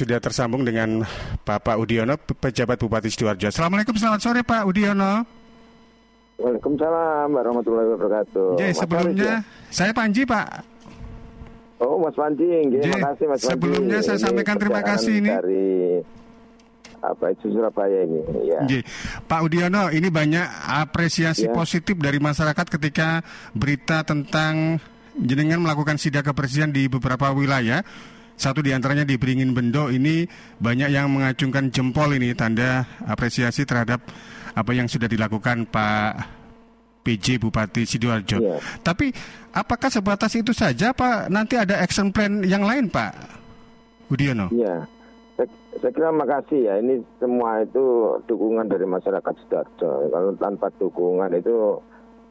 Sudah tersambung dengan Bapak Udiono, pejabat Bupati Sidoarjo. Assalamualaikum, selamat sore Pak Udiono. Waalaikumsalam warahmatullahi wabarakatuh. Jadi sebelumnya ya? saya Panji Pak. Oh Mas Panji, terima kasih Mas Panji. Sebelumnya saya ini sampaikan terima kasih ini dari apa itu Surabaya ini. Ya. Jadi, Pak Udiono, ini banyak apresiasi ya. positif dari masyarakat ketika berita tentang jenengan melakukan sidak kebersihan di beberapa wilayah. Satu di antaranya di Beringin Bendo ini banyak yang mengacungkan jempol ini tanda apresiasi terhadap apa yang sudah dilakukan Pak PJ Bupati Sidoarjo. Ya. Tapi apakah sebatas itu saja Pak? Nanti ada action plan yang lain Pak Udiono? Iya. Saya, saya kira makasih ya. Ini semua itu dukungan dari masyarakat Sidoarjo. Kalau tanpa dukungan itu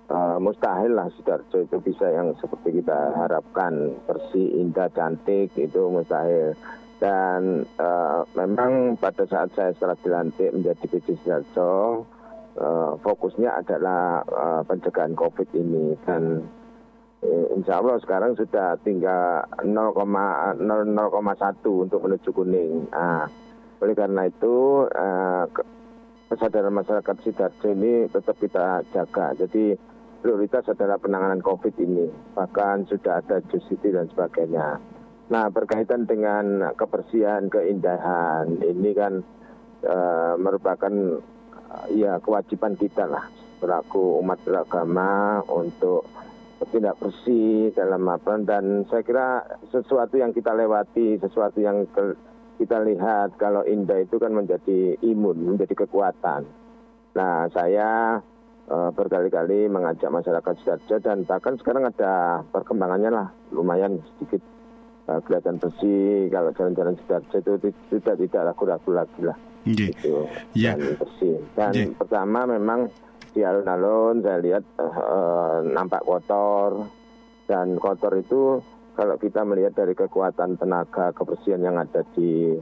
uh, mustahil lah Sidoarjo itu bisa yang seperti kita harapkan bersih, indah, cantik itu mustahil. Dan uh, memang pada saat saya setelah dilantik menjadi PJ Sidoarjo, uh, fokusnya adalah uh, pencegahan COVID ini dan Insya Allah sekarang sudah tinggal 0,1 untuk menuju kuning. Nah, oleh karena itu kesadaran masyarakat Sidoarjo ini tetap kita jaga. Jadi prioritas adalah penanganan COVID ini. Bahkan sudah ada jusiti dan sebagainya. Nah, berkaitan dengan kebersihan, keindahan, ini kan uh, merupakan uh, ya kewajiban kita lah selaku umat beragama untuk tidak bersih dalam apa dan saya kira sesuatu yang kita lewati, sesuatu yang ke, kita lihat kalau indah itu kan menjadi imun, menjadi kekuatan. Nah, saya uh, berkali-kali mengajak masyarakat Sidoarjo dan bahkan sekarang ada perkembangannya lah lumayan sedikit uh, kelihatan bersih kalau jalan-jalan Sidoarjo itu tidak tidak ragu-ragu lagi lah yeah. itu yeah. dan bersih dan yeah. pertama memang di alun-alun saya lihat uh, nampak kotor dan kotor itu kalau kita melihat dari kekuatan tenaga kebersihan yang ada di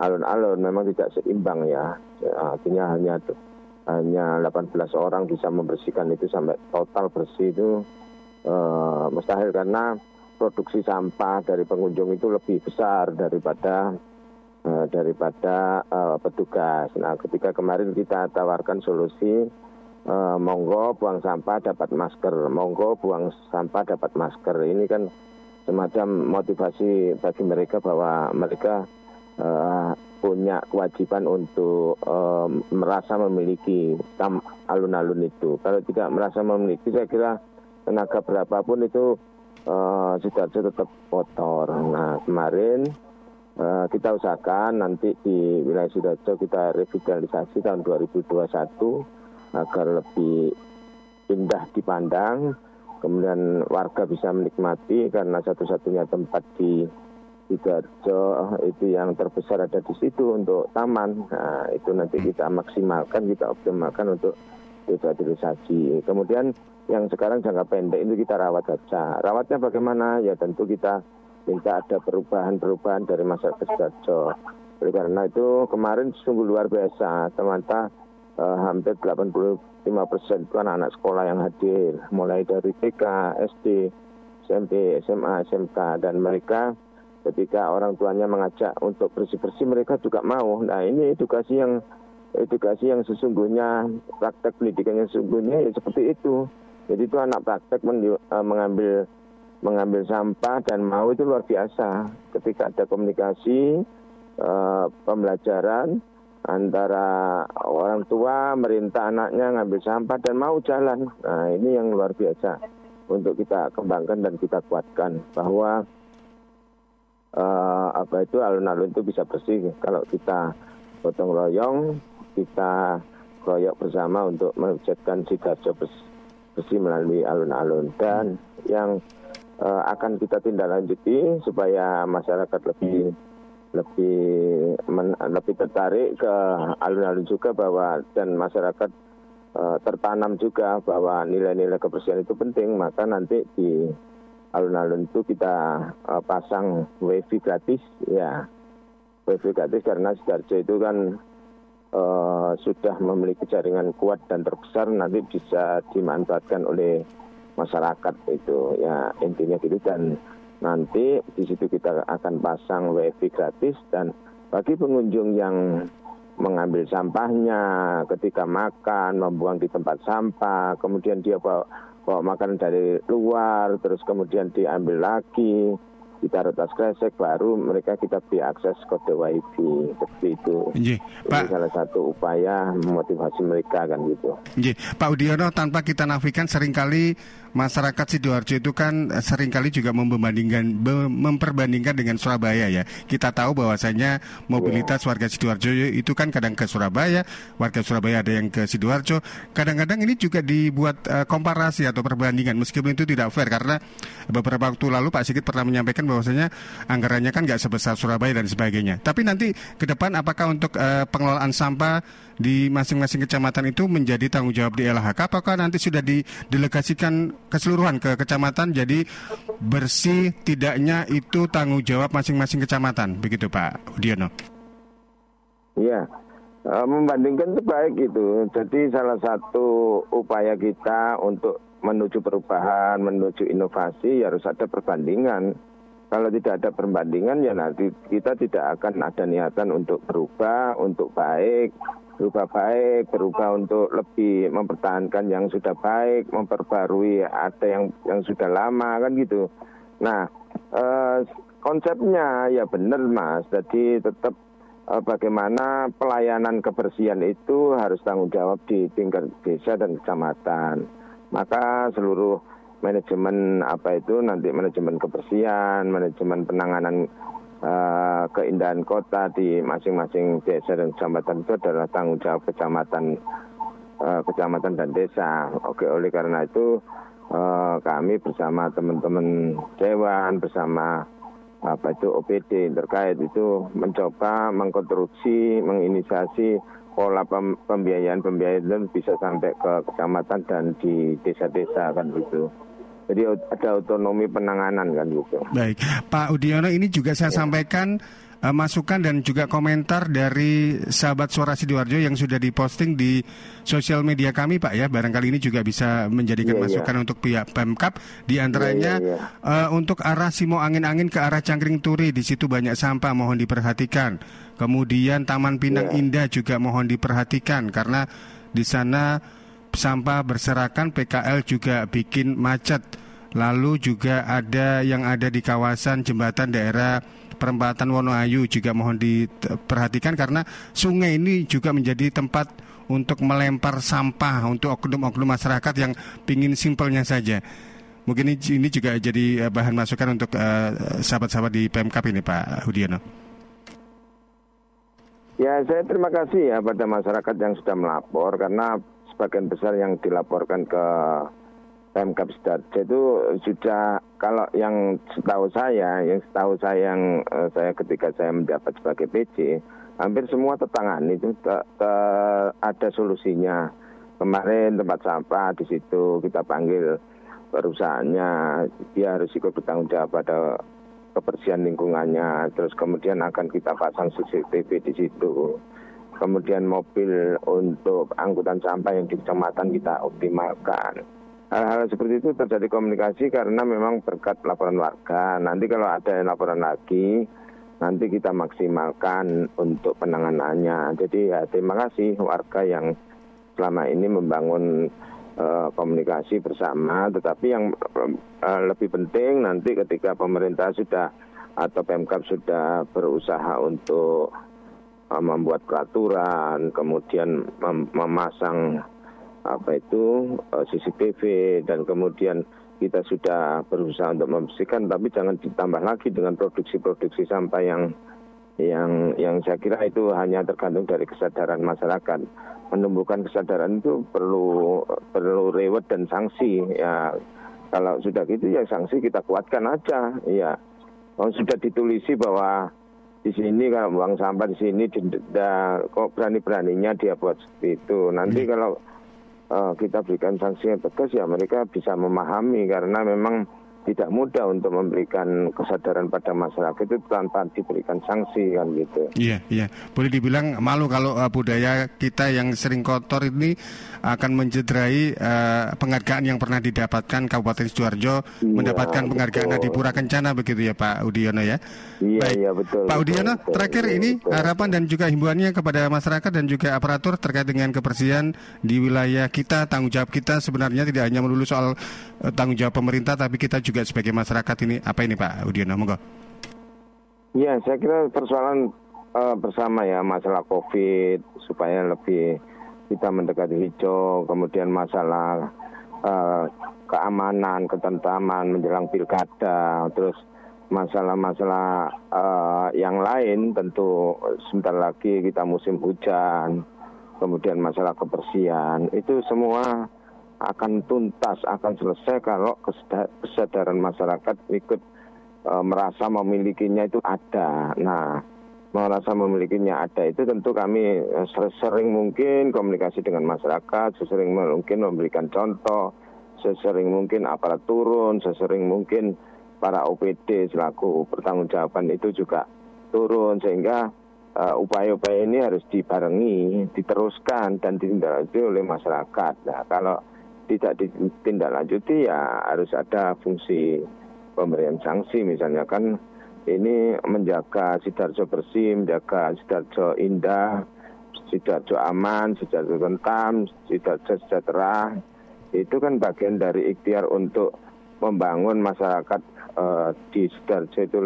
alun-alun memang tidak seimbang ya artinya hanya hanya 18 orang bisa membersihkan itu sampai total bersih itu uh, mustahil karena produksi sampah dari pengunjung itu lebih besar daripada uh, daripada uh, petugas. Nah, ketika kemarin kita tawarkan solusi uh, monggo buang sampah dapat masker, monggo buang sampah dapat masker. Ini kan semacam motivasi bagi mereka bahwa mereka uh, punya kewajiban untuk um, merasa memiliki alun-alun itu. Kalau tidak merasa memiliki, saya kira tenaga berapapun itu uh, sudah tetap kotor. Nah kemarin uh, kita usahakan nanti di wilayah Sidoarjo kita revitalisasi tahun 2021 agar lebih indah dipandang, kemudian warga bisa menikmati karena satu-satunya tempat di Sidoarjo itu yang terbesar ada di situ untuk taman. Nah, itu nanti kita maksimalkan, kita optimalkan untuk revitalisasi. Kemudian yang sekarang jangka pendek itu kita rawat saja. Rawatnya bagaimana? Ya tentu kita minta ada perubahan-perubahan dari masyarakat Sidoarjo. Oleh karena itu kemarin sungguh luar biasa, teman-teman eh, hampir 85 persen itu anak-anak sekolah yang hadir, mulai dari TK, SD, SMP, SMA, SMK, dan mereka ketika orang tuanya mengajak untuk bersih-bersih mereka juga mau. Nah ini edukasi yang edukasi yang sesungguhnya praktek pendidikan yang sesungguhnya ya seperti itu. Jadi itu anak praktek uh, mengambil mengambil sampah dan mau itu luar biasa. Ketika ada komunikasi uh, pembelajaran antara orang tua merintah anaknya ngambil sampah dan mau jalan. Nah ini yang luar biasa untuk kita kembangkan dan kita kuatkan bahwa uh, apa itu alun-alun itu bisa bersih. Kalau kita gotong royong kita royok bersama untuk mewujudkan sidoarjo bersih melalui alun-alun. Dan yang uh, akan kita tindak lanjuti supaya masyarakat lebih lebih men, lebih tertarik ke alun-alun juga bahwa dan masyarakat uh, tertanam juga bahwa nilai-nilai kebersihan itu penting. Maka nanti di alun-alun itu kita uh, pasang wifi gratis ya. Wifi gratis karena Sidoarjo itu kan uh, sudah memiliki jaringan kuat dan terbesar nanti bisa dimanfaatkan oleh masyarakat itu ya intinya gitu. Dan nanti di situ kita akan pasang wifi gratis dan bagi pengunjung yang mengambil sampahnya ketika makan, membuang di tempat sampah, kemudian dia bawa, bawa makanan dari luar, terus kemudian diambil lagi, kita retas kresek baru mereka kita beri akses kode wifi seperti itu. Nji, Pak, Ini salah satu upaya memotivasi mereka kan gitu. Nji, Pak Udiono tanpa kita nafikan sering kali masyarakat sidoarjo itu kan sering kali juga membandingkan memperbandingkan dengan Surabaya ya. Kita tahu bahwasanya mobilitas warga sidoarjo itu kan kadang ke Surabaya, warga Surabaya ada yang ke sidoarjo. Kadang-kadang ini juga dibuat uh, komparasi atau perbandingan meskipun itu tidak fair karena beberapa waktu lalu Pak Sigit pernah menyampaikan bahwasanya anggarannya kan nggak sebesar Surabaya dan sebagainya. Tapi nanti ke depan apakah untuk uh, pengelolaan sampah di masing-masing kecamatan itu menjadi tanggung jawab di LHK apakah nanti sudah didelegasikan keseluruhan ke kecamatan jadi bersih tidaknya itu tanggung jawab masing-masing kecamatan? Begitu Pak Udiono. Iya. E, membandingkan itu baik itu jadi salah satu upaya kita untuk menuju perubahan menuju inovasi ya harus ada perbandingan kalau tidak ada perbandingan ya nanti kita tidak akan ada niatan untuk berubah, untuk baik, berubah baik, berubah untuk lebih mempertahankan yang sudah baik, memperbarui ada yang yang sudah lama kan gitu. Nah eh, konsepnya ya benar mas, jadi tetap eh, bagaimana pelayanan kebersihan itu harus tanggung jawab di tingkat desa dan kecamatan. Maka seluruh manajemen apa itu nanti manajemen kebersihan, manajemen penanganan uh, keindahan kota di masing-masing desa dan kecamatan itu adalah tanggung jawab kecamatan uh, kecamatan dan desa. Oke, oleh karena itu uh, kami bersama teman-teman dewan bersama apa itu OPD terkait itu mencoba mengkonstruksi, menginisiasi pola pembiayaan pembiayaan itu bisa sampai ke kecamatan dan di desa-desa kan gitu. Jadi ada otonomi penanganan kan gitu. Baik, Pak Udiono ini juga saya ya. sampaikan uh, masukan dan juga komentar dari sahabat suara sidoarjo yang sudah diposting di sosial media kami Pak ya barangkali ini juga bisa menjadikan yeah, masukan yeah. untuk pihak Pemkap di antaranya yeah, yeah, yeah. Uh, untuk arah Simo angin-angin ke arah Cangkring Turi di situ banyak sampah mohon diperhatikan kemudian Taman Pinang yeah. Indah juga mohon diperhatikan karena di sana sampah berserakan PKL juga bikin macet. Lalu juga ada yang ada di kawasan jembatan daerah perempatan Wonoayu juga mohon diperhatikan karena sungai ini juga menjadi tempat untuk melempar sampah untuk oknum-oknum masyarakat yang pingin simpelnya saja. Mungkin ini juga jadi eh, bahan masukan untuk uh, sahabat-sahabat di PMK ini Pak Hudiono. Ya saya terima kasih ya pada masyarakat yang sudah melapor karena sebagian besar yang dilaporkan ke Pemkap Sidoarjo itu sudah kalau yang setahu saya, yang setahu saya yang uh, saya ketika saya mendapat sebagai PJ, hampir semua tetanggaan itu te, te, ada solusinya. Kemarin tempat sampah di situ kita panggil perusahaannya, dia harus ikut bertanggung jawab pada kebersihan lingkungannya. Terus kemudian akan kita pasang CCTV di situ kemudian mobil untuk angkutan sampah yang di kecamatan kita optimalkan. Hal-hal seperti itu terjadi komunikasi karena memang berkat laporan warga. Nanti kalau ada laporan lagi, nanti kita maksimalkan untuk penanganannya. Jadi ya terima kasih warga yang selama ini membangun uh, komunikasi bersama. Tetapi yang uh, lebih penting nanti ketika pemerintah sudah atau Pemkap sudah berusaha untuk Uh, membuat peraturan, kemudian mem memasang apa itu uh, CCTV dan kemudian kita sudah berusaha untuk membersihkan tapi jangan ditambah lagi dengan produksi-produksi sampah yang yang yang saya kira itu hanya tergantung dari kesadaran masyarakat. Menumbuhkan kesadaran itu perlu perlu reward dan sanksi ya. Kalau sudah gitu ya sanksi kita kuatkan aja ya. Kalau sudah ditulisi bahwa di sini kalau buang sampah di sini denda kok berani-beraninya dia buat seperti itu. Nanti kalau uh, kita berikan sanksi yang tegas ya mereka bisa memahami karena memang tidak mudah untuk memberikan kesadaran pada masyarakat itu tanpa diberikan sanksi kan gitu. Iya, iya. Boleh dibilang malu kalau uh, budaya kita yang sering kotor ini akan mencederai uh, penghargaan yang pernah didapatkan Kabupaten Sidoarjo iya, mendapatkan penghargaan Adipura Kencana begitu ya Pak Udiono ya. Iya, Baik. iya betul. Pak Udiono, betul, terakhir betul, ini betul. harapan dan juga himbauannya kepada masyarakat dan juga aparatur terkait dengan kebersihan di wilayah kita, tanggung jawab kita sebenarnya tidak hanya melulu soal uh, tanggung jawab pemerintah tapi kita juga sebagai masyarakat ini apa ini Pak Udiono? Monggo. Ya, saya kira persoalan uh, bersama ya masalah COVID supaya lebih kita mendekati hijau, kemudian masalah uh, keamanan, ketentraman menjelang pilkada, terus masalah-masalah uh, yang lain tentu sebentar lagi kita musim hujan, kemudian masalah kebersihan itu semua akan tuntas, akan selesai kalau kesadaran masyarakat ikut e, merasa memilikinya itu ada. Nah, merasa memilikinya ada itu tentu kami e, sering mungkin komunikasi dengan masyarakat, sesering mungkin memberikan contoh, sesering mungkin aparat turun, sesering mungkin para OPD selaku pertanggungjawaban itu juga turun sehingga upaya upaya-upaya ini harus dibarengi, diteruskan dan ditindaklanjuti oleh masyarakat. Nah, kalau tidak ditindaklanjuti ya harus ada fungsi pemberian sanksi. Misalnya kan ini menjaga sidarjo bersih, menjaga sidarjo indah, sidarjo aman, sidarjo tentam, sidarjo sejahtera. Itu kan bagian dari ikhtiar untuk membangun masyarakat uh, di sidarjo itu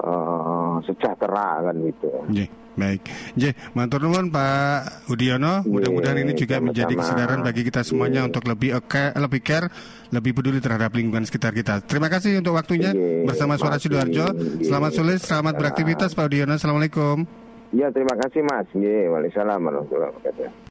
uh, sejahtera kan gitu. Yeah. Baik, J, matur nuwun Pak Udiono. Mudah-mudahan ini juga sama menjadi kesadaran bagi kita semuanya untuk lebih care, lebih care, lebih peduli terhadap lingkungan sekitar kita. Terima kasih untuk waktunya bersama Suara Sidoarjo. Selamat sore, selamat beraktivitas Pak Udiono. Assalamualaikum. Ya, terima kasih Mas. Waalaikumsalam warahmatullahi wabarakatuh.